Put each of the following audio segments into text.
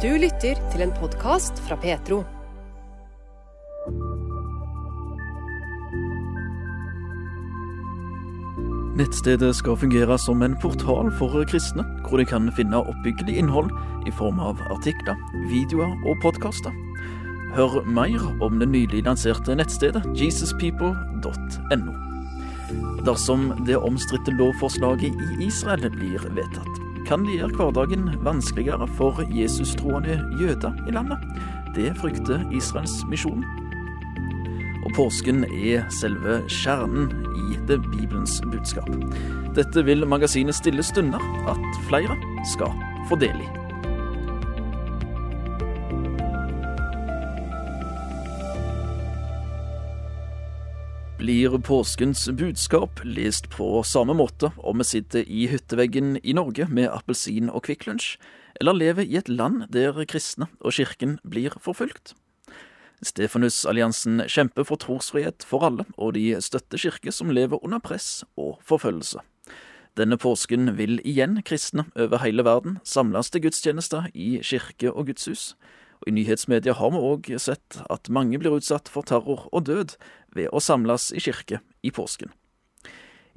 Du lytter til en podkast fra Petro. Nettstedet skal fungere som en portal for kristne, hvor de kan finne oppbyggelig innhold i form av artikler, videoer og podkaster. Hør mer om det nylig lanserte nettstedet jesuspeople.no. Dersom det omstridte lovforslaget i Israel blir vedtatt, kan det gjøre hverdagen vanskeligere for jesustroende jøder i landet. Det frykter Israels misjon. Og påsken er selve kjernen i det Bibelens budskap. Dette vil magasinet Stille stunder at flere skal få del i. Blir påskens budskap lest på samme måte om vi sitter i hytteveggen i Norge med appelsin og Kvikk Lunsj, eller lever i et land der kristne og kirken blir forfulgt? Stefanusalliansen kjemper for trosfrihet for alle, og de støtter kirker som lever under press og forfølgelse. Denne påsken vil igjen kristne over hele verden samles til gudstjenester i kirke og gudshus. Og I nyhetsmedia har vi òg sett at mange blir utsatt for terror og død ved å samles i kirke i påsken.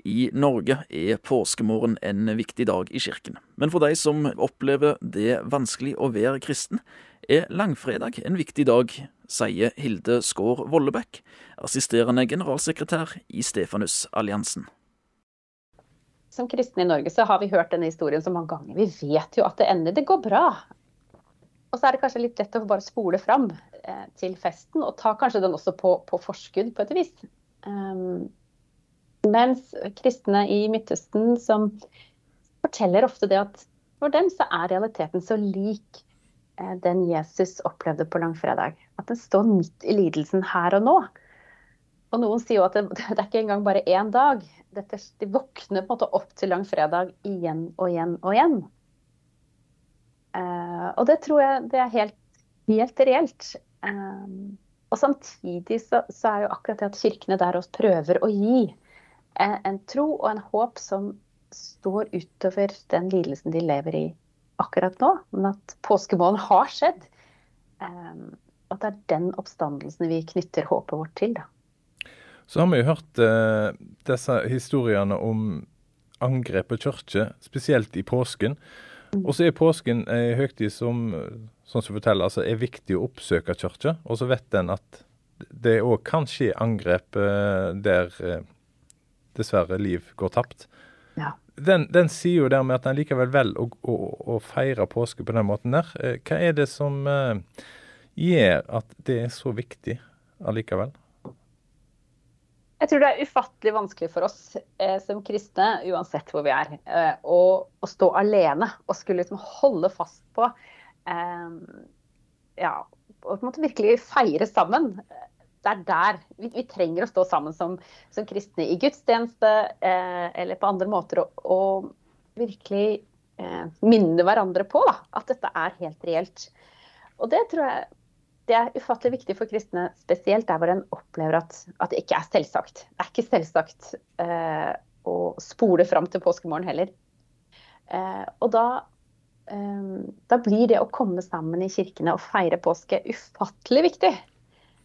I Norge er påskemorgen en viktig dag i kirken, men for de som opplever det vanskelig å være kristen, er langfredag en viktig dag, sier Hilde Skaar Vollebekk, assisterende generalsekretær i Stefanusalliansen. Som kristne i Norge så har vi hørt denne historien så mange ganger. Vi vet jo at det ender. Det går bra. Og så er det kanskje litt lett å bare spole fram eh, til festen, og ta kanskje den også på, på forskudd på et vis. Um, mens kristne i Midtøsten som forteller ofte det at for dem så er realiteten så lik eh, den Jesus opplevde på langfredag. At den står midt i lidelsen her og nå. Og noen sier jo at det, det er ikke engang bare én dag. Dette, de våkner på en måte opp til langfredag igjen og igjen og igjen. Uh, og det tror jeg det er helt, helt reelt. Um, og samtidig så, så, er jo akkurat det at kirkene der også prøver å gi en, en tro og en håp som står utover den lidelsen de lever i akkurat nå. Men at påskemålen har skjedd. At det er den oppstandelsen vi knytter håpet vårt til. da. Så har vi jo hørt uh, disse historiene om angrep på kirke, spesielt i påsken. Og så er påsken ei høytid som sånn som forteller, altså er viktig å oppsøke kirka. Og så vet en at det òg kan skje angrep uh, der uh, dessverre liv går tapt. Ja. Den, den, sier jo dermed at en likevel velger å, å, å, feire påske på den måten der. Uh, hva er det som gjør at det er så viktig allikevel? Jeg tror det er ufattelig vanskelig for oss eh, som kristne, uansett hvor vi er, eh, å, å, stå alene og skulle liksom holde fast på eh, Ja, og på en måte virkelig feire sammen. Det er der vi, vi trenger å stå sammen som, som kristne i gudstjeneste eh, eller på andre måter, og, og virkelig eh, minne hverandre på da, at dette er helt reelt. Og det tror jeg det er ufattelig viktig for kristne, spesielt der hvor en opplever at, at, det ikke er selvsagt. Det er ikke selvsagt eh, å spole fram til påskemorgen heller. Eh, og da, eh, da, blir det å komme sammen i kirkene og feire påske ufattelig viktig.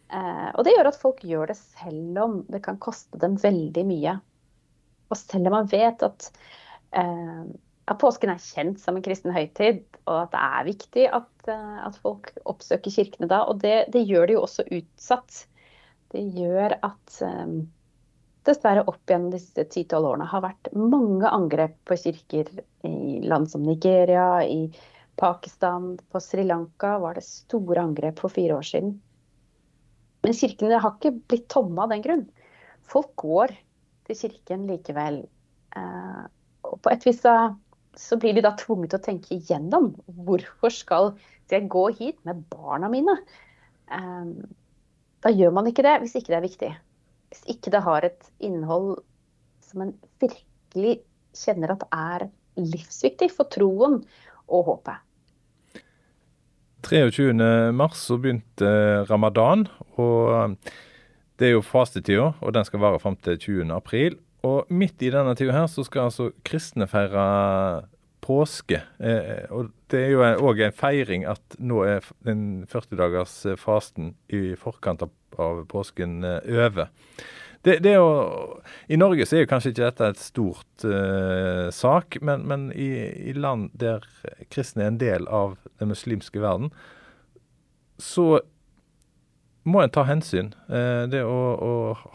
Eh, og det gjør at folk gjør det selv om det kan koste dem veldig mye. Og selv om man vet at eh, at påsken er kjent som en kristen høytid, og at det er viktig at, eh, at folk oppsøker kirkene da. Og det, det, gjør det jo også utsatt. Det gjør at um, dessverre opp gjennom disse 10-12 årene har vært mange angrep på kirker i land som Nigeria, i Pakistan, på Sri Lanka var det store angrep for fire år siden. Men kirkene har ikke blitt tomme av den grunn. Folk går til kirken likevel. Uh, og på et vis så så blir de da tvunget til å tenke igjennom hvorfor skal jeg gå hit med barna mine. Um, da gjør man ikke det hvis ikke det er viktig. Hvis ikke det har et innhold som en virkelig kjenner at er livsviktig for troen og håpet. 23.3 så begynte ramadan. og Det er jo fastetida, og den skal vare fram til 20.4. Og midt i denne tida her så skal altså kristne feire påske. Eh, og Det er jo òg en feiring at nå er den 40 dagers fasten i forkant av, påsken over. Det, det å, I Norge så er jo kanskje ikke dette et stort eh, sak, men, men i, i, land der kristne er en del av den muslimske verden, så må en ta hensyn. Uh, det å, å,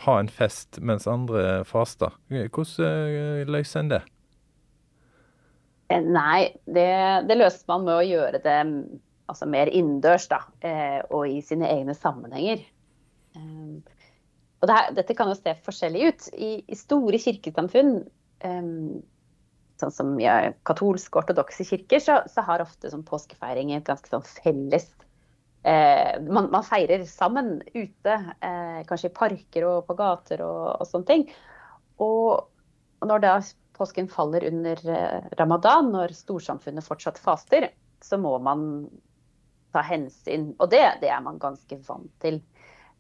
ha en fest mens andre faster. Hvordan uh, løser en det? Eh, nei, det, det, løser man med å gjøre det altså mer innendørs da, eh, og i sine egne sammenhenger. Og det her, dette kan jo se forskjellig ut. I, i store kirkesamfunn, sånn som i katolske ortodokse kirker, så, så, har ofte sånn påskefeiring et ganske sånn felles eh, man, man, feirer sammen ute, eh, kanskje i parker og på gater og, og sånne ting. Og, når da påsken faller under eh, ramadan, når storsamfunnet fortsatt faster, så må man ta hensyn. Og det, det er man ganske vant til.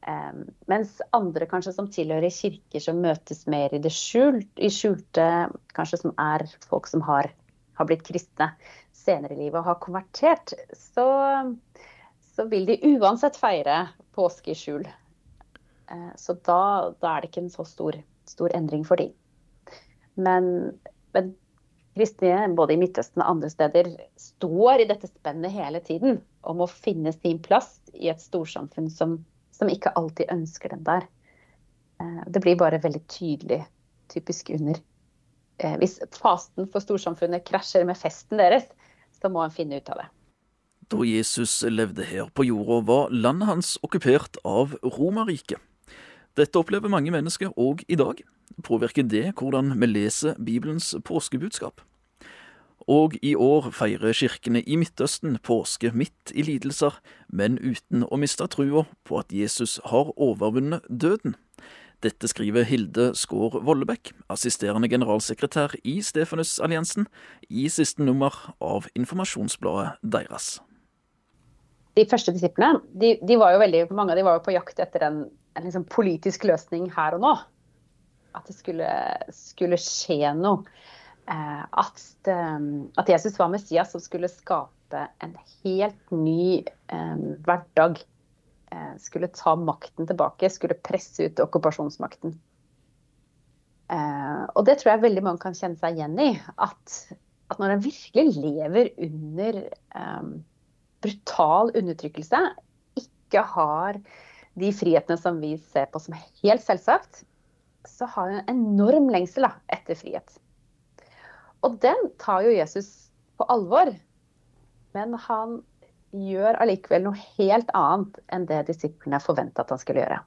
Eh, mens andre kanskje som tilhører kirker som møtes mer i det skjult, i skjulte, kanskje som er folk som har, har blitt kristne senere i livet og har konvertert, så, så vil de uansett feire påske i skjul. Uh, så da, da, er det ikke en så stor, stor endring for dem. Men, men kristne, både i Midtøsten og andre steder, står i dette spennet hele tiden om å finne sin plass i et storsamfunn som, som ikke alltid ønsker den der. Eh, det blir bare veldig tydelig, typisk under. Eh, hvis fasten for storsamfunnet krasjer med festen deres, så må en finne ut av det. Da Jesus levde her på jorda, var landet hans okkupert av Romerriket. Dette opplever mange mennesker òg i dag. Påvirker det hvordan vi leser Bibelens påskebudskap? Og i år feirer kirkene i Midtøsten påske midt i lidelser, men uten å miste trua på at Jesus har overvunnet døden. Dette skriver Hilde Skaar Vollebekk, assisterende generalsekretær i Stefanusalliansen, i siste nummer av informasjonsbladet deres. De første disiplene de, de var jo veldig, mange av de var jo på jakt etter en en liksom politisk løsning her og nå. At det skulle, skulle skje noe. Eh, at, eh, at, Jesus var Messias som skulle skape en helt ny eh, hverdag. Eh, skulle ta makten tilbake, skulle presse ut okkupasjonsmakten. Eh, og det tror jeg veldig mange kan kjenne seg igjen i. At, at når en virkelig lever under eh, brutal undertrykkelse, ikke har de frihetene som vi ser på som helt selvsagt, så har hun en enorm lengsel da, etter frihet. Og den tar jo Jesus på alvor. Men han gjør allikevel noe helt annet enn det disiplene forventa at han skulle gjøre.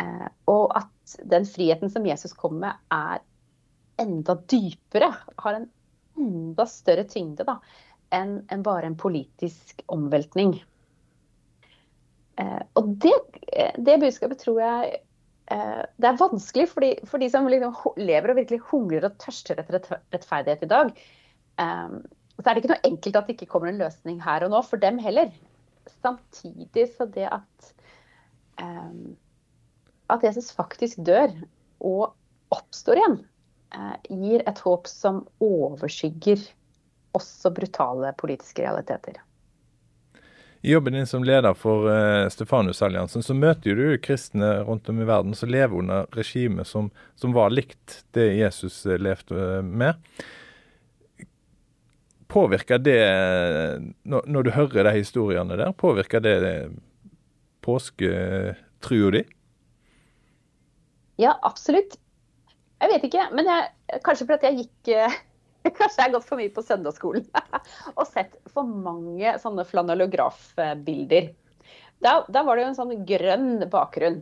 Eh, og at den friheten som Jesus kommer med, er enda dypere. Har en enda større tyngde da, enn en bare en politisk omveltning. Eh, og det, eh, det, budskapet tror jeg eh, det er vanskelig for de, for de som liksom lever og virkelig hungrer og tørster etter rettferdighet i dag. så er det ikke noe enkelt at det ikke kommer en løsning her og nå for dem heller. Samtidig så det at at Jesus faktisk dør og oppstår igjen, gir et håp som overskygger også brutale politiske realiteter. I jobben din som leder for uh, Stefanusalliansen, så møter du kristne rundt om i verden som lever under regimet som, som var likt det Jesus uh, levde uh, med. Påvirker det, når, når, du hører de historiene der, påvirker det, det påsketrua di? Ja, absolutt. Jeg vet ikke, men jeg, kanskje fordi jeg gikk Kanskje jeg har gått for mye på søndagsskolen og sett for mange sånne flanellografbilder. Da, da, var det jo en sånn grønn bakgrunn.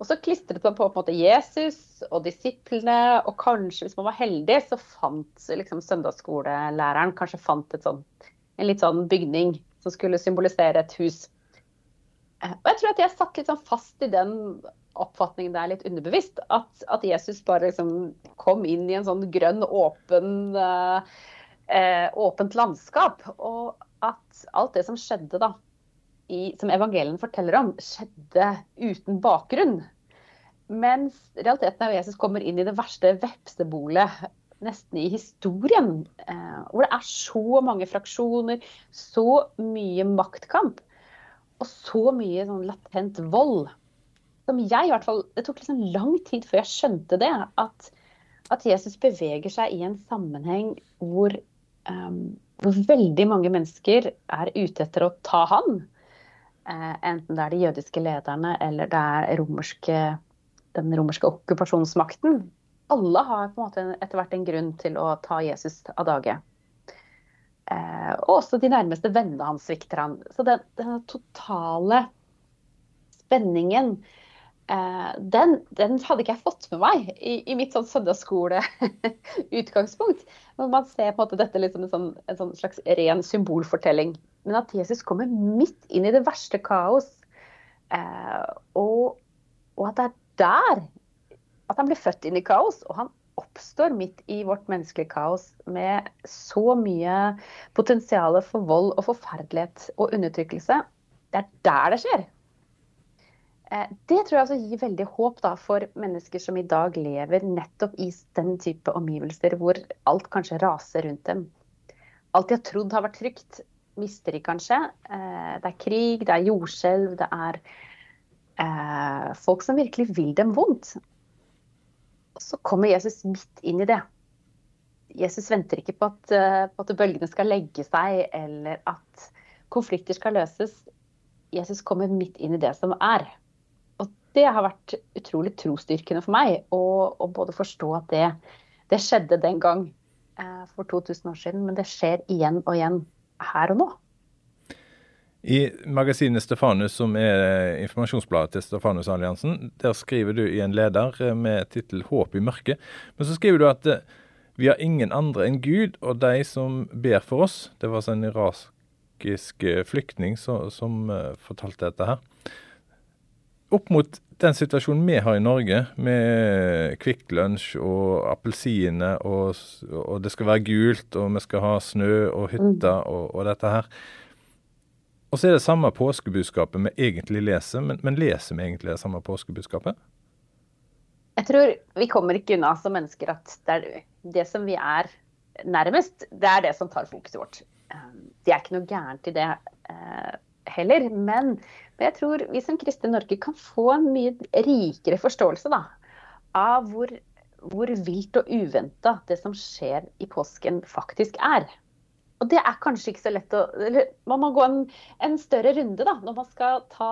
Og så klistret man på, på måte Jesus og disiplene, og kanskje, hvis man var heldig, så fant liksom, søndagsskolelæreren kanskje fant sånt, en litt sånn bygning som skulle symbolisere et hus. Eh, og jeg tror at jeg satt litt sånn fast i den oppfatningen der litt underbevisst. At, at, Jesus bare liksom kom inn i en sånn grønn, åpen, eh, eh, åpent landskap. Og at alt det som skjedde da, i, som evangelien forteller om, skjedde uten bakgrunn. Mens realiteten er at Jesus kommer inn i det verste vepsebolet nesten i historien. Eh, hvor det er så mange fraksjoner, så mye maktkamp og så mye sånn latent vold. Som jeg i hvert fall, Det tok liksom lang tid før jeg skjønte det. At, at Jesus beveger seg i en sammenheng hvor, um, hvor veldig mange mennesker er ute etter å ta han. Uh, enten det er de jødiske lederne eller det er romerske, den romerske okkupasjonsmakten alle har på en måte etter hvert en grunn til å ta Jesus av dage. Eh, og også de nærmeste vennene hans svikter han. Så den, den totale spenningen, den, den, hadde ikke jeg fått med meg i, i mitt sånn søndagsskole-utgangspunkt. Man ser på en måte dette liksom en, sånn, en sånn slags ren symbolfortelling. Men at Jesus kommer midt inn i det verste kaos, eh, og, og at det er der at han blir født inn i kaos, og han oppstår midt i vårt menneskelige kaos med så mye potensial for vold og forferdelighet og undertrykkelse. Det er der det skjer. Eh, det tror jeg altså gir veldig håp da, for mennesker som i dag lever nettopp i den type omgivelser hvor alt kanskje raser rundt dem. Alt de har trodd har vært trygt, mister de kanskje. Eh, det er krig, det er jordskjelv, det er eh, folk som virkelig vil dem vondt så kommer Jesus midt inn i det. Jesus venter ikke på at, på at, bølgene skal legge seg, eller at konflikter skal løses. Jesus kommer midt inn i det som er. Det har vært utrolig trosstyrkende for meg å både forstå at det, det skjedde den gang eh, for 2000 år siden, men det skjer igjen og igjen her og nå. I magasinet Stefanus, som er informasjonsbladet til Stefanusalliansen, der skriver du i en leder eh, med tittel 'Håp i mørket'. Men så skriver du at eh, vi har ingen andre enn Gud, og de som ber for oss Det var altså en irakisk eh, flyktning som, som fortalte dette her. Opp mot den situasjonen vi har i Norge, med Kvikk Lunsj og appelsiner, og, og, det skal være gult, og vi skal ha snø og hytter og, og dette her. Og så er det samme påskebudskapet vi egentlig leser, men, men leser vi egentlig det samme påskebudskapet? Jeg tror vi kommer ikke unna som mennesker at det, er det som vi er nærmest, det er det som tar fokuset vårt. Ehm, det er ikke noe gærent i det eh, heller. Men jeg tror vi som kristne Norge kan få en mye rikere forståelse da, av hvor, hvor vilt og uventa det som skjer i påsken, faktisk er. Og det er kanskje ikke så lett å eller Man må gå en, en, større runde da, når man skal ta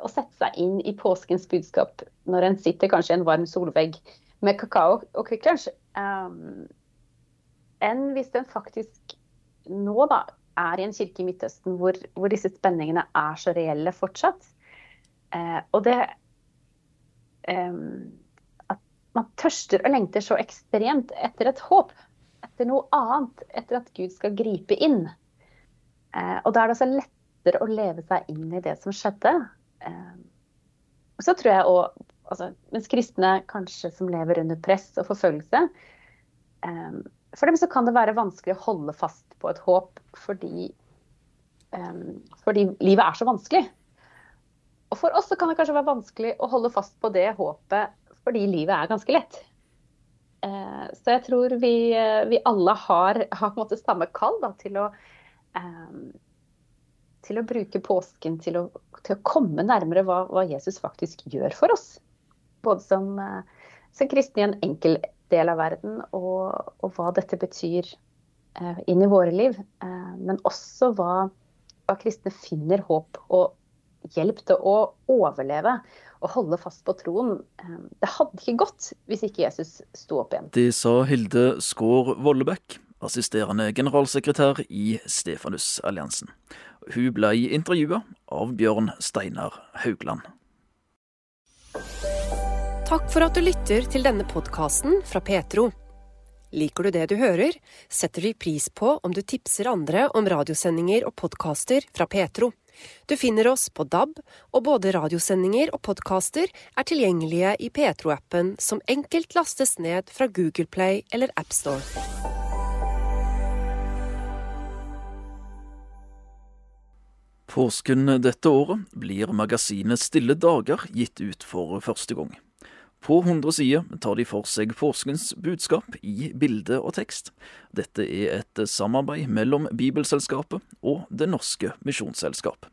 og sette seg inn i påskens budskap når en sitter kanskje i en varm solvegg med kakao og Kvikk Lunsj, um, enn hvis en faktisk nå da er i en kirke i Midtøsten hvor, hvor disse spenningene er så reelle fortsatt. Eh, og det eh, At man tørster og lengter så ekstremt etter et håp etter noe annet, etter at Gud skal gripe inn. Eh, og da er det også lettere å leve seg inn i det som skjedde. Eh, så tror jeg òg altså, Mens kristne kanskje som lever under press og forfølgelse eh, For dem så kan det være vanskelig å holde fast på et håp fordi, um, fordi livet er så vanskelig. Og for oss så kan det kanskje være vanskelig å holde fast på det håpet fordi livet er ganske lett. Uh, så jeg tror vi, uh, vi alle har, har, på en måte samme kall da, til, å, um, til å bruke påsken til å, til å komme nærmere hva, hva, Jesus faktisk gjør for oss. Både som, som kristne i en enkel del av verden, og, og hva dette betyr eh, inn i våre liv. Eh, men også hva, hva kristne finner håp og hjelp til å overleve og holde fast på troen. Eh, det hadde ikke gått hvis ikke Jesus sto opp igjen. Det sa Hilde Skaar Vollebekk, assisterende generalsekretær i Stefanusalliansen. Hun ble intervjua av Bjørn Steinar Haugland. Takk for at du lytter til denne podkasten fra Petro. Liker du det du hører, setter vi pris på om du tipser andre om radiosendinger og podkaster fra Petro. Du finner oss på DAB, og både radiosendinger og podkaster er tilgjengelige i Petro-appen, som enkelt lastes ned fra Google Play eller AppStore. Påsken dette året blir magasinet Stille dager gitt ut for første gang. På 100 sider tar de for seg påskens budskap i bilde og tekst. Dette er et samarbeid mellom Bibelselskapet og Det Norske Misjonsselskap.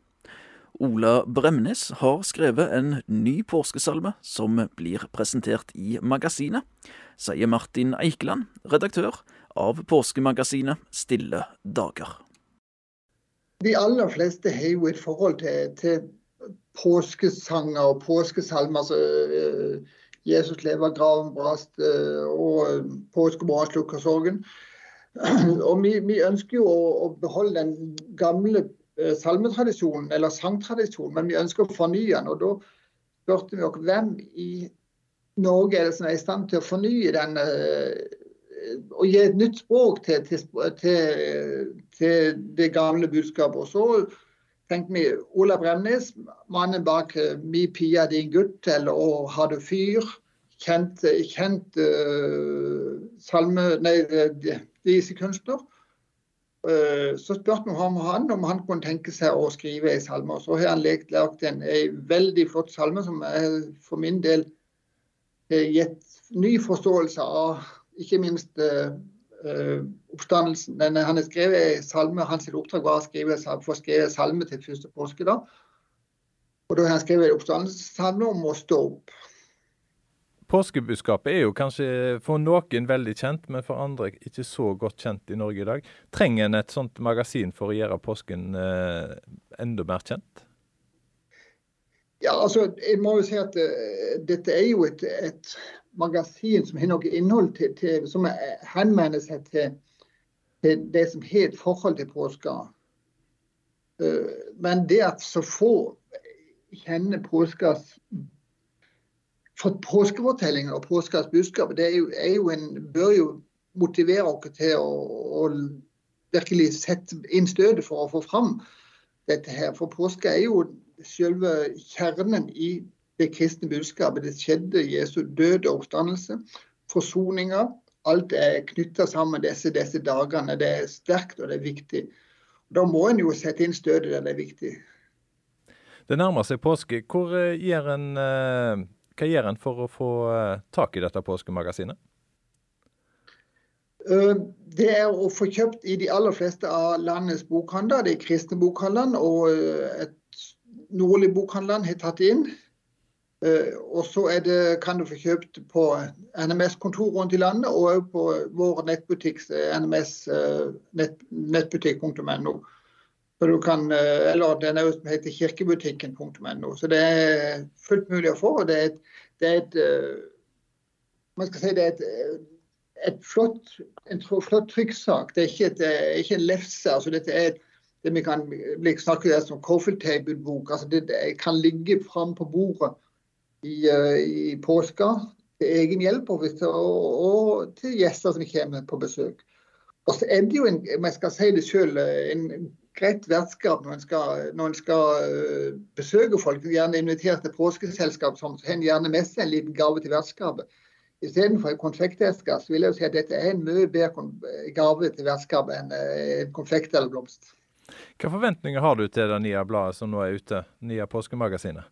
Ola Bremnes har skrevet en ny påskesalme som blir presentert i magasinet, sier Martin Eikeland, redaktør av påskemagasinet Stille dager. De aller fleste har jo et forhold til, til påskesanger og påskesalmer. Altså, Jesus lever, graven brast, og påske påskemorgen slukker sorgen. Og vi, vi, ønsker jo å, å, beholde den gamle uh, salmetradisjonen, eller sangtradisjonen, men vi ønsker å fornye den. Og da spurte vi oss hvem i Norge er det som er i stand til å fornye den og gi et nytt språk til, til, til, til det gamle budskapet. Og så tenkte vi Ola Bremnes, mannen bak eh, 'Mi pia, din gutt' eller 'Å, har du fyr'. Kjent, kjent uh, salme, nei, visekunstner. Uh, så spurte vi ham han om han kunne tenke seg å skrive en salme. Så har han lagd en, en veldig flott salme som jeg for min del har gitt ny forståelse av ikke minst uh, oppstandelsen. Men han har skrevet salme, hans oppdrag var å skrive, få skrevet salme til første påske. da. Og da har han skrevet oppstandelsessalme om å stå opp. Påskebudskapet er jo kanskje for noen veldig kjent, men for andre ikke så godt kjent i Norge i dag. Trenger en et sånt magasin for å gjøre påsken eh, enda mer kjent? Ja, altså, jeg må jo si at uh, Dette er jo et, et magasin som har noe innhold til, til, som henvender seg til, det som har et forhold til påska. Uh, men det at så få kjenner påskas for påskefortellingen og påskas budskap, det er jo, er jo en, bør jo motivere oss til å, å, virkelig sette inn støtet for å få fram dette her. For påske er jo selve kjernen i det kristne budskapet. Det skjedde Jesu død og oppstandelse. Forsoninga. Alt er knytta sammen disse, disse dagene. Det er sterkt og det er viktig. Da må en jo sette inn støtet der det er viktig. Det nærmer seg påske. Eh, gjør en, eh, hva gjør en for å få eh, tak i dette påskemagasinet? Det er å få kjøpt i de aller fleste av landets bokhandler. Er kristne bokhandlene og et nordlig bokhandlene har tatt inn. Uh, og så kan du få kjøpt på NMS-kontor rundt i landet, og på vår nettbutikk, nms.nettbutikk.no. uh, nett, nettbutikk.no. eller den er som heter kirkebutikken.no. Så det er fullt mulig å få. og Det er et, det er et man skal si det er et, et flott, en flott trykksak. Det er ikke, et, ikke en lefse. altså dette er et det vi kan snakke om coffee table-bok. altså det kan ligge fram på bordet i, uh, i påska til egen hjelp og, og, til gjester som kommer på besøk. Og så er det jo, en, om jeg skal si det selv, en greit vertskap når en skal, når en skal uh, besøke folk. Gjerne invitert til påskeselskap som har gjerne med seg en liten gave til vertskapet. Istedenfor en konfekteske, så vil jeg jo si at dette er en mye bedre gave til vertskapet enn eh, en konfekt eller blomst. Hvilke forventninger har du til det nye bladet som nå er ute, nye påskemagasinet?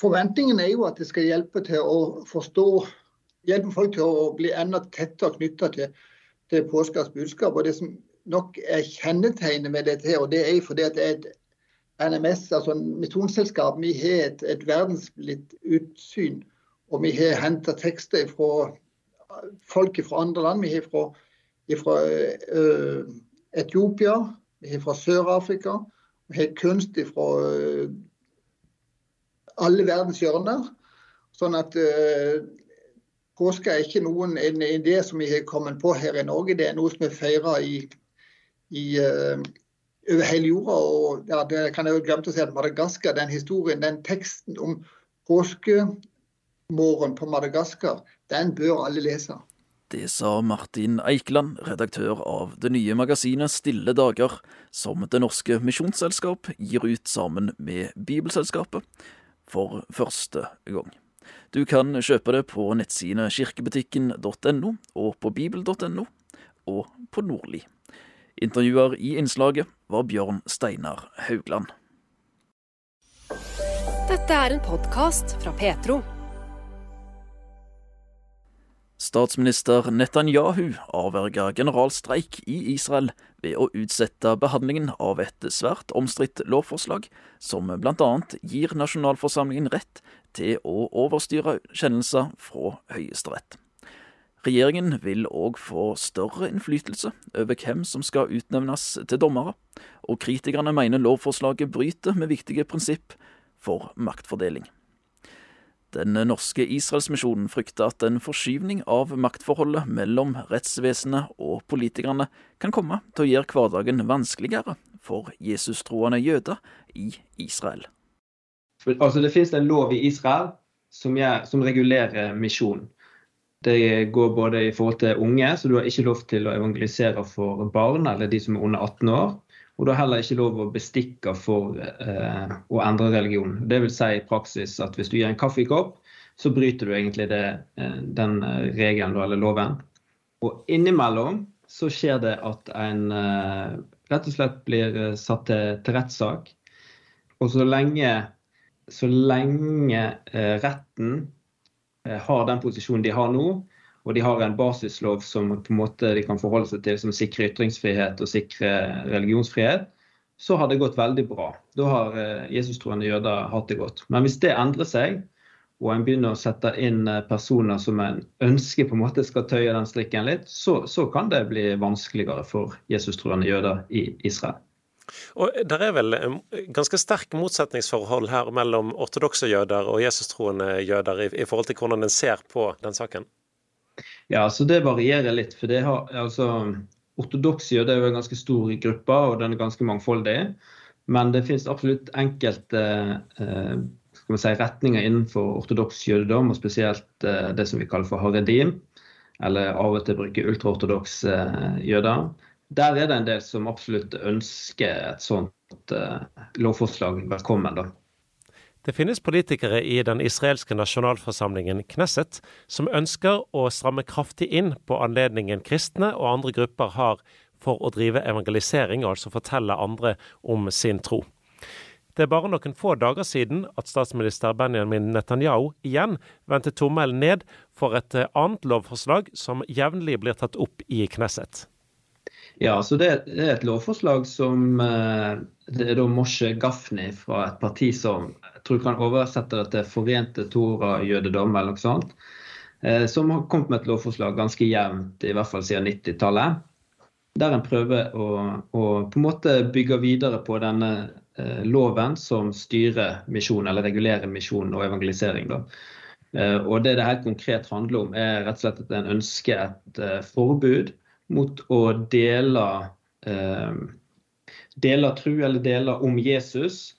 Forventningen er jo at det skal hjelpe til å forstå, hjelpe folk til å bli enda tettere knytta til, til påskas budskap. Og Det som nok er kjennetegnet med dette, og det er fordi at det er et NMS, altså misjonsselskap, vi har et, et verdensblidt utsyn. Og vi har henta tekster fra folk fra andre land. Vi har fra, fra uh, Etiopia, vi har fra Sør-Afrika. Vi har kunst fra uh, alle verdens hjørner. Sånn at uh, påske er ikke noen en idé som vi har kommet på her i Norge. Det er noe som er feira uh, over hele jorda. og ja, det kan jeg jo glemte å si at Madagaskar, den historien, den teksten om påskemorgen på Madagaskar, den bør alle lese. Det sa Martin Eikeland, redaktør av det nye magasinet Stille dager, som Det Norske Misjonsselskap gir ut sammen med Bibelselskapet for første gang. Du kan kjøpe det på nettsidene kirkebutikken.no og på bibel.no og på Nordli. Intervjuer i innslaget var Bjørn Steinar Haugland. Dette er en podkast fra Petro. Statsminister Netanyahu avverga generalstreik i Israel ved å utsette behandlingen av et svært omstridt lovforslag, som bl.a. gir nasjonalforsamlingen rett til å overstyre kjennelser fra Høyesterett. Regjeringen vil òg få større innflytelse over hvem som skal utnevnes til dommere, og kritikerne mener lovforslaget bryter med viktige prinsipp for maktfordeling. Den norske Israelsmisjonen frykter at en forskyvning av maktforholdet mellom rettsvesenet og politikerne kan komme til å gjøre hverdagen vanskeligere for jesustroende jøder i Israel. Altså, det finnes en lov i Israel som, gjør, som regulerer misjonen. Det går både i forhold til unge, så du har ikke lov til å evangelisere for barn eller de som er under 18 år. Og du har heller ikke lov å bestikke for eh, å endre religion. Det vil si i praksis at hvis du gir en kaffekopp, så bryter du egentlig det, eh, den eh, regelen eller loven. Og innimellom så skjer det at en eh, rett og slett blir satt til, til rettssak. Og så lenge, så lenge retten har den posisjonen de har nå, og de har en basislov som på en måte de kan forholde seg til, som sikrer ytringsfrihet og sikrer religionsfrihet, så har det gått veldig bra. Da har eh, jesustroende jøder hatt det godt. Men hvis det endrer seg, og en begynner å sette inn eh, personer som en ønsker på en måte skal tøye den strikken litt, så, så kan det bli vanskeligere for jesustroende jøder i Israel. Og Det er vel ganske sterk motsetningsforhold her mellom ortodokse jøder og jesustroende jøder i, i forhold til hvordan en ser på den saken? Ja, så det varierer litt. for det har, altså, Ortodokse jøder er jo en ganske stor gruppe, og den er ganske mangfoldig. Men det finnes absolutt enkelte eh, skal si, retninger innenfor ortodoks jødedom, og spesielt eh, det som vi kaller for haredim, eller av og til bruker ultraortodokse eh, jøder. Der er det en del som absolutt ønsker et sånt eh, lovforslag velkommen. da. Det finnes politikere i den israelske nasjonalforsamlingen Knesset som ønsker å stramme kraftig inn på anledningen kristne og andre grupper har for å drive evangelisering, altså fortelle andre om sin tro. Det er bare noen få dager siden at statsminister Benjamin Netanyahu igjen vendte tommelen ned for et annet lovforslag som jevnlig blir tatt opp i Knesset. Ja, så det, er et lovforslag som eh, det er da Moshe Gafni fra et parti som tror kan oversette det til Forente Tora-jødedom eller noe sånt. Eh, som har kommet med et lovforslag ganske jevnt, i hvert fall siden 90-tallet. Der en prøver å, å, på en måte bygge videre på denne eh, loven som styrer misjon, eller regulerer misjon og evangelisering. Da. og Det det helt konkret handler om, er rett og slett at en ønsker et forbud mot å dele, eh, dele tru eller dele om Jesus eh,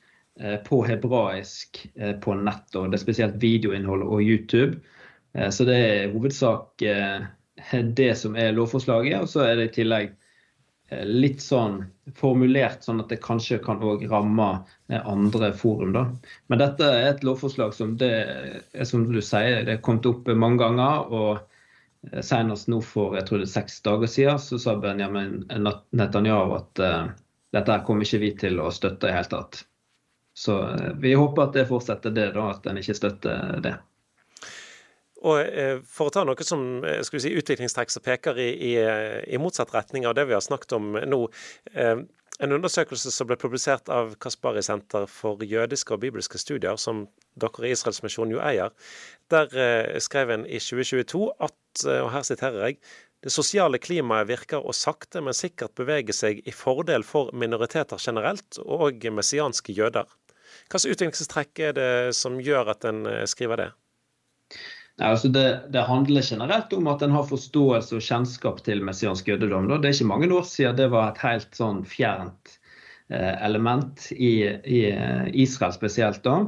på hebraisk eh, på nett. og Det er spesielt videoinnhold og YouTube. Eh, så det er hovedsak eh, det som er lovforslaget. Og så er det i tillegg eh, litt sånn formulert sånn at det kanskje kan òg ramme andre forum. da. Men dette er et lovforslag som det er som du sier, det er kommet opp mange ganger. og Eh, senest nå for jeg tror det er seks dager siden så sa Benjamin Netanyahu at dette kommer ikke vi til å støtte i hele tatt. Så uh, vi håper at det fortsetter det, da, at en ikke støtter det. Og eh, For å ta noe som skal vi si, utviklingstrekk som peker i, i, i, motsatt retning av det vi har snakket om nå. Eh, en undersøkelse som ble publisert av Kaspari Senter for jødiske og bibelske studier, som dere i Israelsmisjonen jo eier, der eh, skrev en i 2022 at, eh, og her siterer jeg, det sosiale klimaet virker å sakte, men sikkert bevege seg i fordel for minoriteter generelt, og messianske jøder. Hvilke utviklingstrekk er det som gjør at en eh, skriver det? Nei, altså det, det, handler generelt om at en har forståelse og kjennskap til messiansk jødedom. Det er ikke mange år siden det var et helt sånn fjernt eh, element i, i, eh, Israel spesielt. da.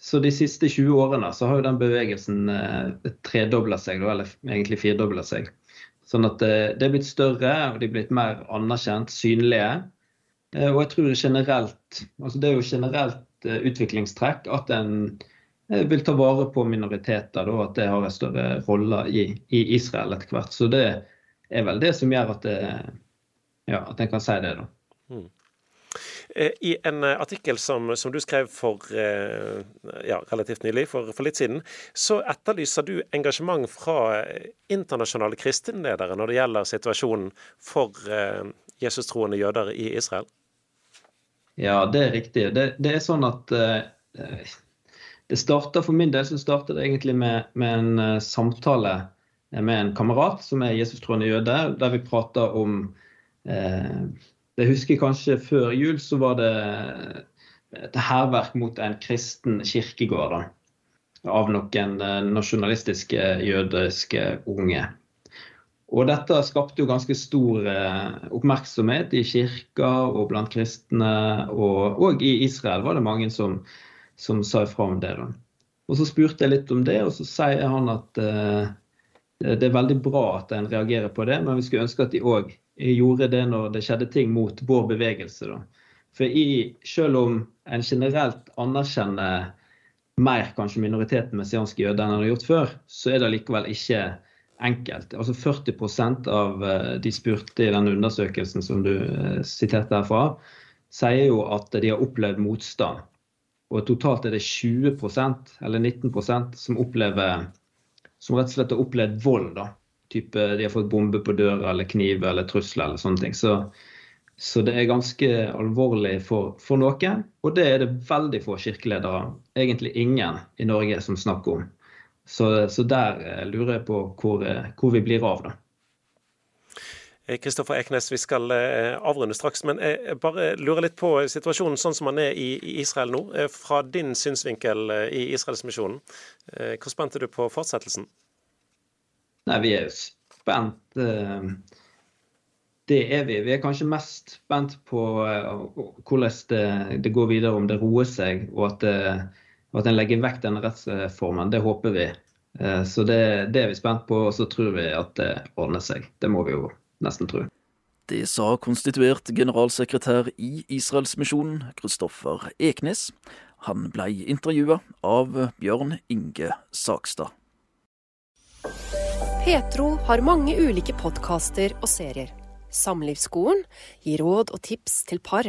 Så de siste 20 årene så har jo den bevegelsen eh, tredobla seg, eller egentlig firedobla seg. Sånn at det, det er blitt større, og de er blitt mer anerkjent, synlige. Og jeg tror generelt, altså det er jo generelt utviklingstrekk at en vil ta vare på minoriteter, da, at det har en større rolle i, i, Israel etter hvert. Så det er vel det som gjør at, det, ja, at en kan si det. da. Mm. I en artikkel som, som du skrev for ja, relativt nylig, for, for, litt siden, så etterlyser du engasjement fra internasjonale kristenledere når det gjelder situasjonen for Jesus-troende jøder i Israel? Ja, det er riktig. Det, det er sånn at det starta For min del så startet det egentlig med, med en uh, samtale med en kamerat som er Jesus-troende jøde, der vi prata om uh, Jeg husker kanskje før jul så var det et hærverk mot en kristen kirkegård da, av noen nasjonalistiske jødiske unge. Og dette skapte jo ganske stor eh, oppmerksomhet i kirka og blant kristne. Og, og i Israel var det mange som, som sa ifra om det. Da. Og Så spurte jeg litt om det, og så sier han at uh, det er veldig bra at en reagerer på det, men vi skulle ønske at de òg gjorde det når det skjedde ting mot vår bevegelse. Da. For i, selv om en generelt anerkjenner mer kanskje minoriteten messianske jøder enn en har gjort før, så er det likevel ikke enkelt. Altså 40% av eh, de spurte i den undersøkelsen som du eh, siterte herfra, sier jo at de har opplevd motstand og totalt er det 20% eller 19% som opplever som rett og slett har opplevd vold. da. Type de har fått bombe på døra eller kniv eller trusler eller sånne ting. Så, så det er ganske alvorlig for, for, noen. Og det er det veldig få kirkeledere, egentlig ingen i Norge, som snakker om. Så, så der eh, lurer jeg på hvor, eh, hvor vi blir av, da. Kristoffer Eknes, vi skal eh, avrunde straks, men jeg bare lurer litt på situasjonen sånn som den er i Israel nå. Eh, fra din synsvinkel eh, i Israelsmisjonen, hvor spent er du på fortsettelsen? Nei, Vi er spent. Det er vi. Vi er kanskje mest spent på hvordan det, det går videre, om det roer seg og at, det, at en legger vekk denne rettsformen. Det håper vi. Så det, det er vi spent på, og så tror vi at det ordner seg. Det må vi jo nesten tro. Det sa konstituert generalsekretær i Israelsmisjonen, Kristoffer Eknes. Han blei intervjua av Bjørn Inge Sakstad. Petro har mange ulike podkaster og serier. Samlivsskolen gir råd og tips til par.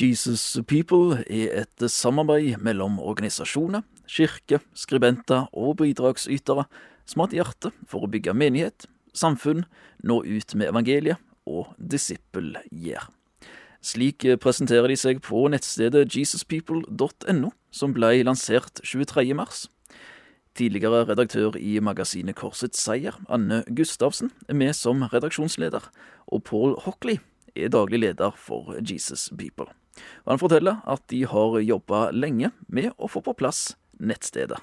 Jesus People er et samarbeid mellom organisasjoner, kirke, skribenter og bidragsytere som har et hjerte for å bygge menighet, samfunn, nå ut med evangeliet og disippelgjør. Slik presenterer de seg på nettstedet jesuspeople.no, som ble lansert 23. mars. Tidligere redaktør i magasinet Korsets seier, Anne Gustavsen, er med som redaksjonsleder, og Paul Hockley er daglig leder for Jesus People. Og han forteller at de har jobba lenge med å få på plass nettstedet.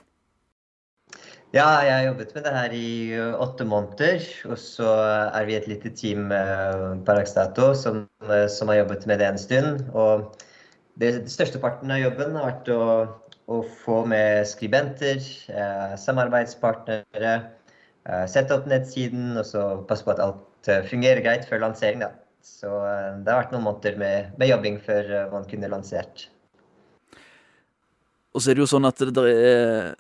Ja, jeg har jobbet med det her i eh, åtte måneder. Og så er vi et lite team eh, per dags som, eh, som, har jobbet med det en stund. Og det, det største parten av jobben har vært å, å få med skribenter, eh, samarbeidspartnere, eh, sette opp nettsiden og så passe på at alt fungerer greit før lansering. Da. Så eh, det har vært noen måneder med, med jobbing før man kunne lansert. Og så er det jo sånn at det er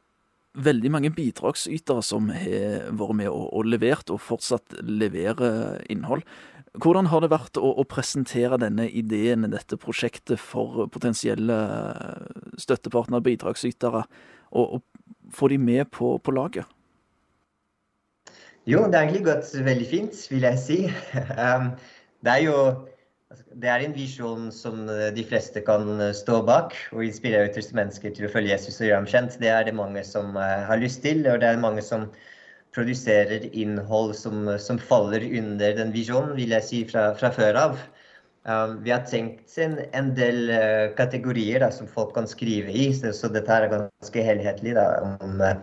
veldig mange bidragsytere som har vært med og, og, levert, og fortsatt leverer innhold. Hvordan har det vært å, å, presentere denne ideen, dette prosjektet, for potensielle støttepartnere, bidragsytere, og, og få de med på, på laget? Jo, det har egentlig gått veldig fint, vil jeg si. Det er jo Altså, det er en visjon som eh, de fleste kan eh, stå bak, og inspirere til mennesker til å følge Jesus og gjøre ham kjent. Det er det mange som eh, har lyst til, og det er mange som produserer innhold som, som faller under den visjonen, vil jeg si, fra, fra før av. Vi har tenkt en, del uh, kategorier da, som folk kan skrive i, så, dette er ganske helhetlig. Da, om uh,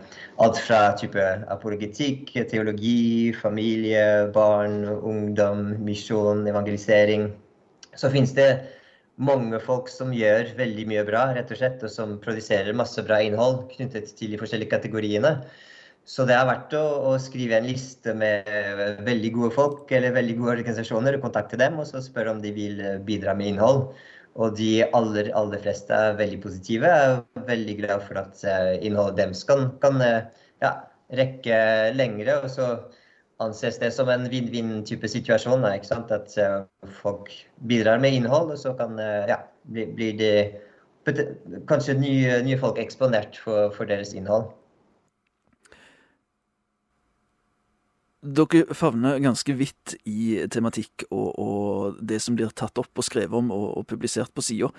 alt fra type apologetikk, teologi, familie, barn, ungdom, misjon, evangelisering så finnes det mange folk som gjør veldig mye bra, rett og slett, og som produserer masse bra innhold knyttet til de forskjellige kategoriene. Så det er verdt å, å, skrive en liste med veldig gode folk eller veldig gode organisasjoner, og kontakte dem og så spørre om de vil bidra med innhold. Og de aller, aller fleste er veldig positive. Jeg er veldig glad for at eh, innholdet deres kan, kan eh, ja, rekke lengre. Og så anses det som en vinn-vinn-type situasjon. Ikke sant? At folk bidrar med innhold, og så kan ja, blir de kanskje nye, nye, folk eksponert for, for, deres innhold. Dere favner ganske vidt i tematikk og, og, det som blir tatt opp og skrevet om og, og publisert på sida.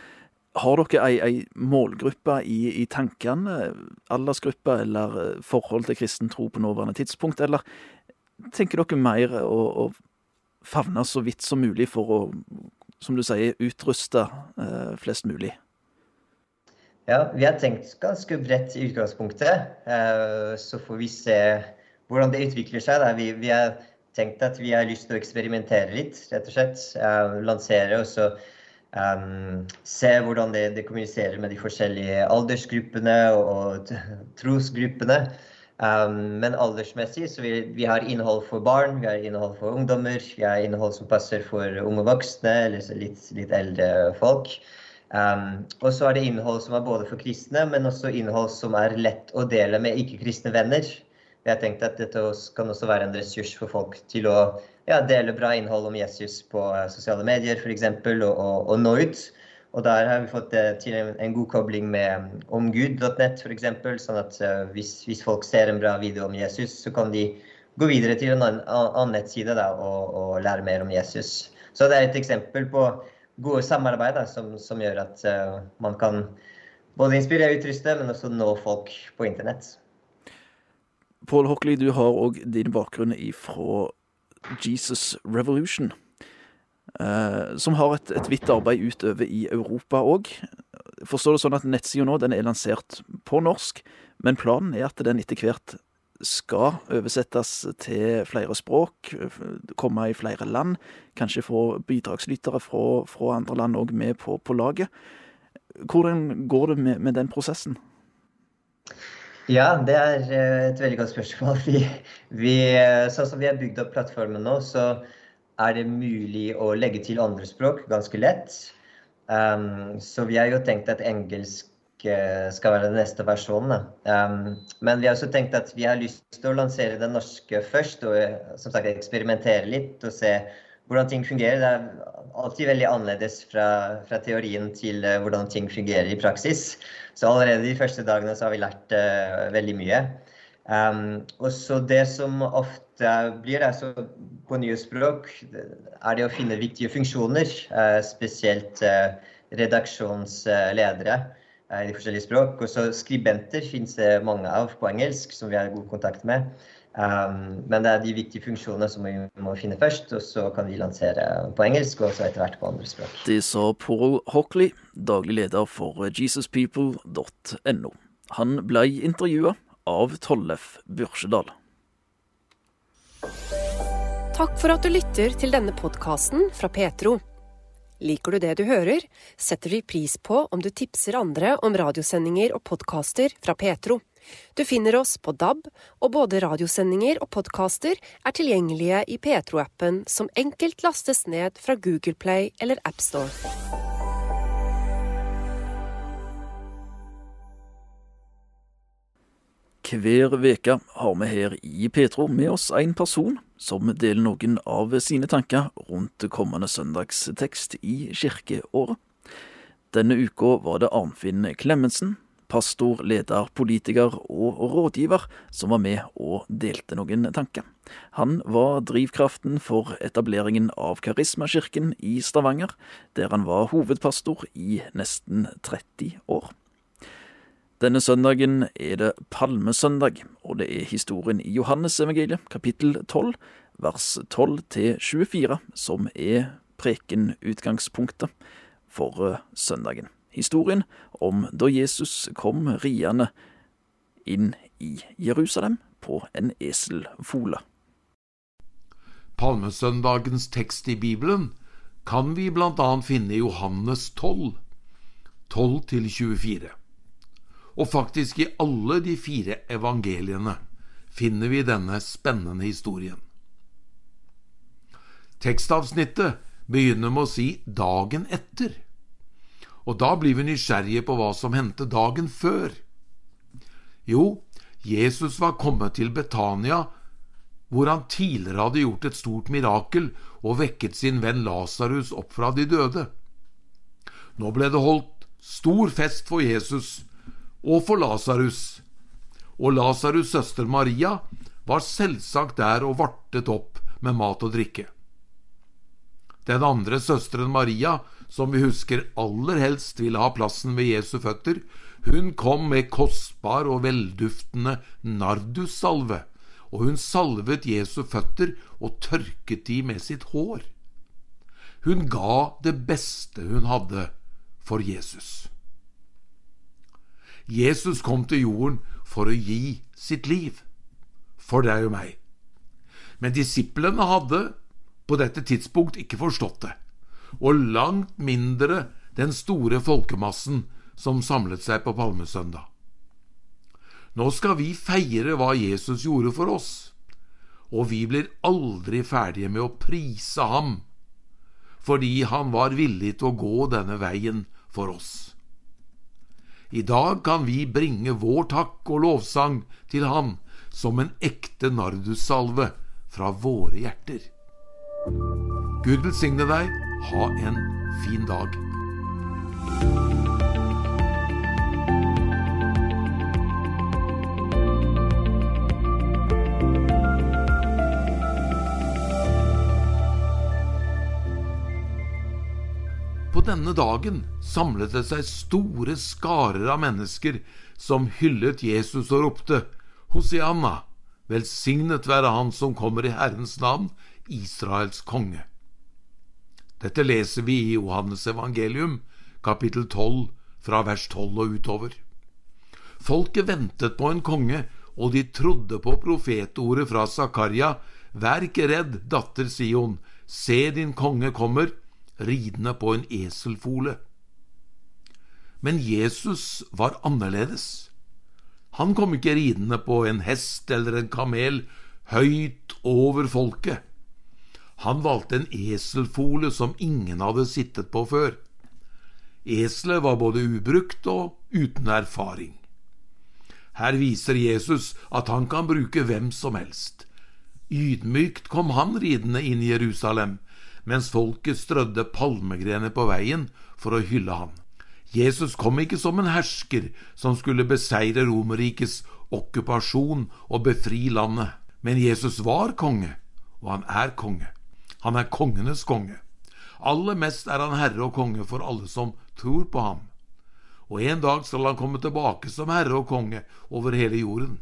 Har dere ei, ei målgruppe i, i, tankene, aldersgruppe eller forhold til kristen tro på nåværende tidspunkt, eller tenker dere mer å, å favne så vidt som mulig for å, som du sier, utruste eh, flest mulig? Ja, vi har tenkt ganske bredt i utgangspunktet. Eh, så får vi se hvordan det utvikler seg. Vi, vi, har tenkt at vi har lyst til å eksperimentere litt, rett og slett. Uh, lansere og så um, se hvordan det, det, kommuniserer med de forskjellige aldersgruppene og, og trosgruppene. Um, men aldersmessig så vi, vi har innhold for barn, vi har innhold for ungdommer, vi har innhold som passer for unge voksne eller litt, litt eldre folk. Um, og så er det innhold som er både for kristne, men også innhold som er lett å dele med ikke-kristne venner. Jeg tenkte at dette kan også være en ressurs for folk til å ja, dele bra innhold om Jesus på uh, sosiale medier f.eks. Og, og, og nå ut. Og der har vi fått eh, til en, en god kobling med um, omgud.net f.eks. Sånn at uh, hvis, hvis, folk ser en bra video om Jesus, så kan de gå videre til en annen, annen nettside da, og, og, lære mer om Jesus. Så det er et eksempel på gode samarbeid da, som, som, gjør at uh, man kan både inspirere og utruste, men også nå folk på internett. Paul Hockley, du har òg din bakgrunn fra Jesus Revolution. Uh, som har et, vidt arbeid utover i Europa òg. Forstår det sånn at nettsida nå den er lansert på norsk, men planen er at den etter hvert skal oversettes til flere språk, komme i flere land. Kanskje få bidragslyttere fra, fra andre land òg med på, på, laget. Hvordan går det med, med, den prosessen? Ja, det er eh, et veldig godt spørsmål. Vi, vi, eh, sånn som vi har bygd opp plattformen nå, så er det mulig å legge til andre språk ganske lett. Um, så vi har jo tenkt at engelsk uh, skal være den neste versjonen. Um, men vi har også tenkt at vi har lyst til å lansere den norske først, og som sagt eksperimentere litt og se hvordan ting fungerer. Det er alltid veldig annerledes fra, fra teorien til uh, hvordan ting fungerer i praksis. Så allerede de første dagene så har vi lært uh, veldig mye. Um, og så det som ofte blir altså på nye språk, er det å finne viktige funksjoner. Uh, spesielt redaksjonsledere i de forskjellige språk. Og så skribenter finnes det mange av på engelsk, som vi har god kontakt med. Um, men det er de viktige funksjonene som vi må finne først, og så kan vi lansere på engelsk og så etter hvert på andre språk. Det sa Paul Hockley, daglig leder for jesuspeople.no. Han ble intervjua av Tollef Børsedal. Takk for at du lytter til denne podkasten fra Petro. Liker du det du hører, setter vi pris på om du tipser andre om radiosendinger og podkaster fra Petro. Du finner oss på DAB, og både radiosendinger og podkaster er tilgjengelige i Petro-appen, som enkelt lastes ned fra Google Play eller AppStore. Hver veke har vi her i Petro med oss en person som deler noen av sine tanker rundt kommende søndagstekst i kirkeåret. Denne uka var det Arnfinn Klemetsen, pastor, leder, politiker og rådgiver, som var med og delte noen tanker. Han var drivkraften for etableringen av Karismakirken i Stavanger, der han var hovedpastor i nesten 30 år. Denne søndagen er det palmesøndag, og det er historien i Johannesevangeliet, kapittel 12, vers 12 24, som er prekenutgangspunktet for eh, søndagen. Historien om da Jesus kom riende inn i Jerusalem på en eselfole. Palmesøndagens tekst i Bibelen kan vi bl.a. finne i Johannes 12, 12-24. Og faktisk i alle de fire evangeliene finner vi denne spennende historien. Tekstavsnittet begynner med å si 'dagen etter', og da blir vi nysgjerrige på hva som hendte dagen før. Jo, Jesus var kommet til Betania, hvor han tidligere hadde gjort et stort mirakel og vekket sin venn Lasarus opp fra de døde. Nå ble det holdt stor fest for Jesus og for Lasarus, og Lasarus' søster Maria var selvsagt der og vartet opp med mat og drikke. Den andre søsteren Maria, som vi husker aller helst ville ha plassen ved Jesu føtter, hun kom med kostbar og velduftende nardussalve, og hun salvet Jesu føtter og tørket de med sitt hår. Hun ga det beste hun hadde for Jesus. Jesus kom til jorden for å gi sitt liv, for deg og meg. Men disiplene hadde på dette tidspunkt ikke forstått det, og langt mindre den store folkemassen som samlet seg på palmesøndag. Nå skal vi feire hva Jesus gjorde for oss, og vi blir aldri ferdige med å prise ham, fordi han var villig til å gå denne veien for oss. I dag kan vi bringe vår takk og lovsang til Han som en ekte nardussalve fra våre hjerter. Gud velsigne deg. Ha en fin dag. På denne dagen samlet det seg store skarer av mennesker som hyllet Jesus og ropte Hosianna, velsignet være Han som kommer i Herrens navn, Israels konge. Dette leser vi i Johannes evangelium, kapittel 12, fra vers 12 og utover. Folket ventet på en konge, og de trodde på profetordet fra Zakaria, Vær ikke redd, datter Sion, se din konge kommer, ridende på en eselfole. Men Jesus var annerledes. Han kom ikke ridende på en hest eller en kamel høyt over folket. Han valgte en eselfole som ingen hadde sittet på før. Eselet var både ubrukt og uten erfaring. Her viser Jesus at han kan bruke hvem som helst. Ydmykt kom han ridende inn i Jerusalem, mens folket strødde palmegrener på veien for å hylle ham. Jesus kom ikke som en hersker som skulle beseire Romerrikets okkupasjon og befri landet, men Jesus var konge, og han er konge. Han er kongenes konge. Aller mest er han herre og konge for alle som tror på ham. Og en dag skal han komme tilbake som herre og konge over hele jorden.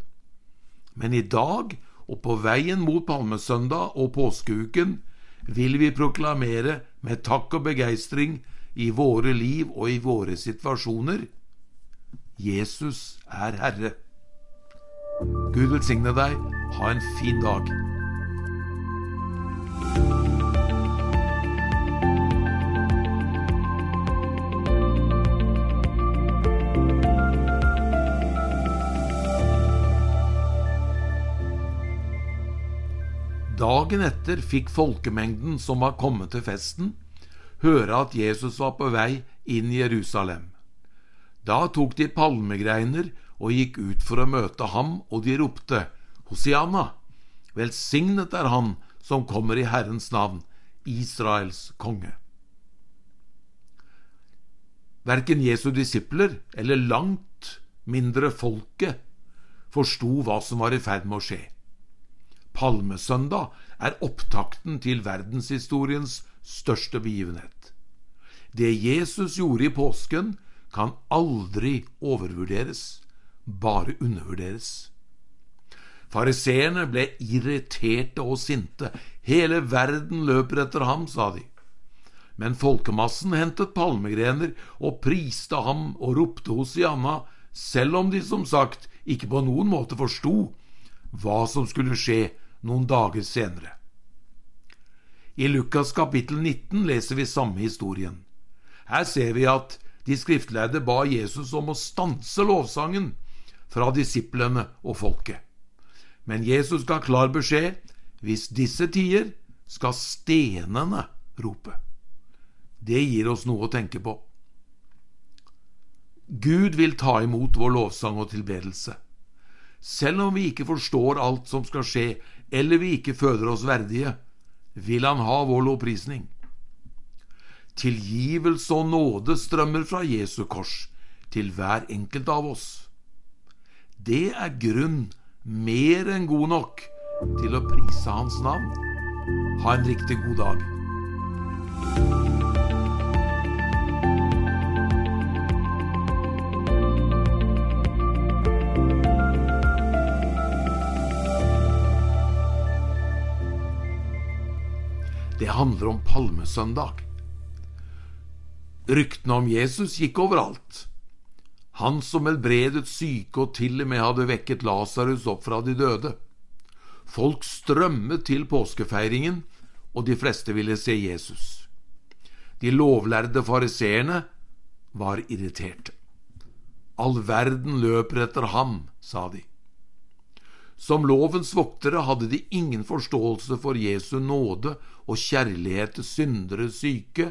Men i dag, og på veien mot palmesøndag og påskeuken, vil vi proklamere med takk og begeistring i våre liv og i våre situasjoner Jesus er Herre. Gud velsigne deg. Ha en fin dag. Dagen etter fikk folkemengden som var kommet til festen, høre at Jesus var på vei inn i Jerusalem. Da tok de palmegreiner og gikk ut for å møte ham, og de ropte, Hosianna, velsignet er Han som kommer i Herrens navn, Israels konge. Verken Jesu disipler eller langt mindre folket forsto hva som var i ferd med å skje. Palmesøndag er opptakten til verdenshistoriens største begivenhet. Det Jesus gjorde i påsken, kan aldri overvurderes, bare undervurderes. Fariseerne ble irriterte og sinte. Hele verden løper etter ham, sa de. Men folkemassen hentet palmegrener og priste ham og ropte Hosianna, selv om de som sagt ikke på noen måte forsto hva som skulle skje noen dager senere. I Lukas kapittel 19 leser vi samme historien. Her ser vi at de skriftlærde ba Jesus om å stanse lovsangen fra disiplene og folket. Men Jesus ga klar beskjed hvis disse tier, skal stenene rope. Det gir oss noe å tenke på. Gud vil ta imot vår lovsang og tilbedelse. Selv om vi ikke forstår alt som skal skje, eller vi ikke føler oss verdige, vil Han ha vår lovprisning. Tilgivelse og nåde strømmer fra Jesu kors til hver enkelt av oss. Det er grunn mer enn god nok til å prise Hans navn. Ha en riktig god dag. Det handler om palmesøndag. Ryktene om Jesus gikk overalt. Han som helbredet syke og til og med hadde vekket Lasarus opp fra de døde. Folk strømmet til påskefeiringen, og de fleste ville se Jesus. De lovlærde fariseerne var irriterte. All verden løper etter ham, sa de. Som lovens voktere hadde de ingen forståelse for Jesu nåde og kjærlighet til syndere, syke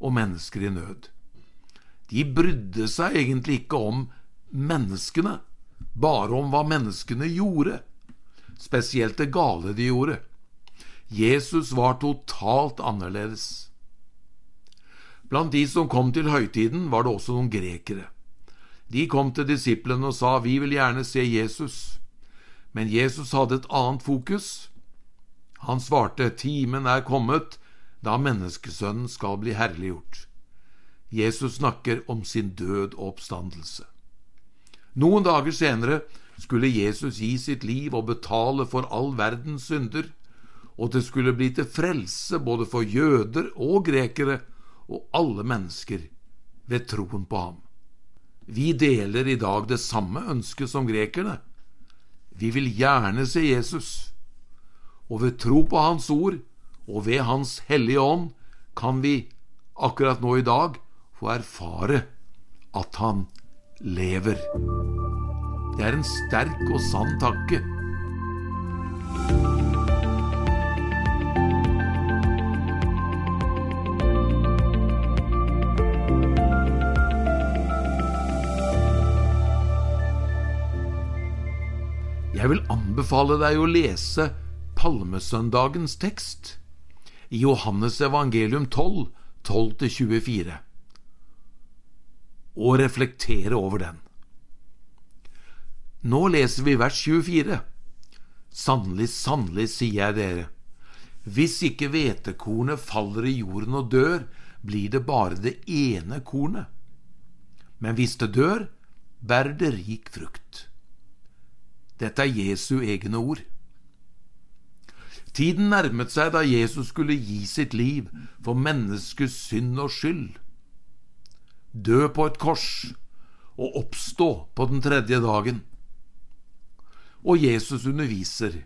og mennesker i nød. De brydde seg egentlig ikke om menneskene, bare om hva menneskene gjorde, spesielt det gale de gjorde. Jesus var totalt annerledes. Blant de som kom til høytiden, var det også noen grekere. De kom til disiplene og sa, Vi vil gjerne se Jesus. Men Jesus hadde et annet fokus. Han svarte, Timen er kommet da menneskesønnen skal bli herliggjort. Jesus snakker om sin død og oppstandelse. Noen dager senere skulle Jesus gi sitt liv og betale for all verdens synder, og det skulle bli til frelse både for jøder og grekere og alle mennesker ved troen på ham. Vi deler i dag det samme ønsket som grekerne. Vi vil gjerne se Jesus, og ved tro på Hans ord og ved Hans hellige ånd kan vi akkurat nå i dag få erfare at Han lever. Det er en sterk og sann tanke. Jeg vil anbefale deg å lese Palmesøndagens tekst i Johannes evangelium 12, 12-24, og reflektere over den. Nå leser vi vers 24. Sannelig, sannelig, sier jeg dere, hvis ikke hvetekornet faller i jorden og dør, blir det bare det ene kornet. Men hvis det dør, bærer det rik frukt. Dette er Jesu egne ord. Tiden nærmet seg da Jesus skulle gi sitt liv for menneskets synd og skyld, dø på et kors og oppstå på den tredje dagen. Og Jesus underviser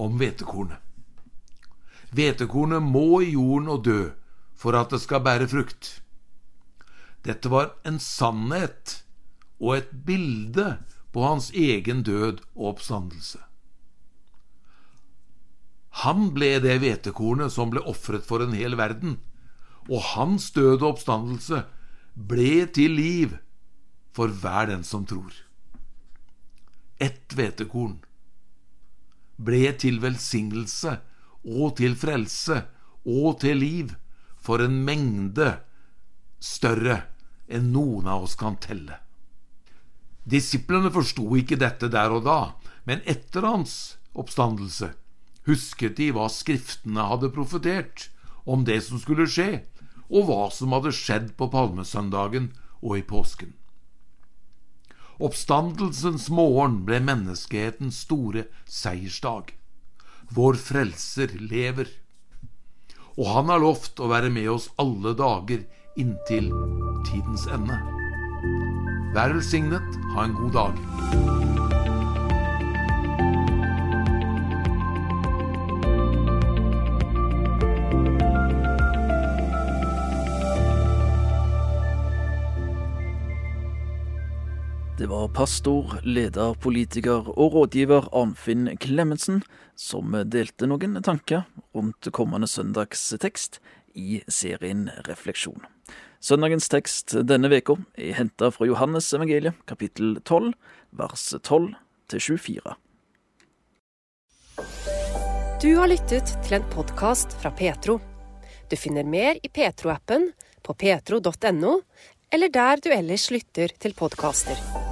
om hvetekornet. Hvetekornet må i jorden og dø for at det skal bære frukt. Dette var en sannhet og et bilde på hans egen død og oppstandelse. Han ble det hvetekornet som ble ofret for en hel verden, og hans død og oppstandelse ble til liv for hver den som tror. Ett hvetekorn ble til velsignelse og til frelse og til liv for en mengde større enn noen av oss kan telle. Disiplene forsto ikke dette der og da, men etter hans oppstandelse husket de hva Skriftene hadde profetert om det som skulle skje, og hva som hadde skjedd på palmesøndagen og i påsken. Oppstandelsens morgen ble menneskehetens store seiersdag. Vår frelser lever. Og han har lovt å være med oss alle dager inntil tidens ende. Vær velsignet. Ha en god dag. Det var pastor, leder, politiker og rådgiver Arnfinn Klemetsen som delte noen tanker rundt kommende søndags tekst i serien Refleksjon. Søndagens tekst denne veka er henta fra Johannes evangeliet, kapittel 12, vers 12 til 24. Du har lyttet til en podkast fra Petro. Du finner mer i Petro-appen, på petro.no, eller der du ellers lytter til podkaster.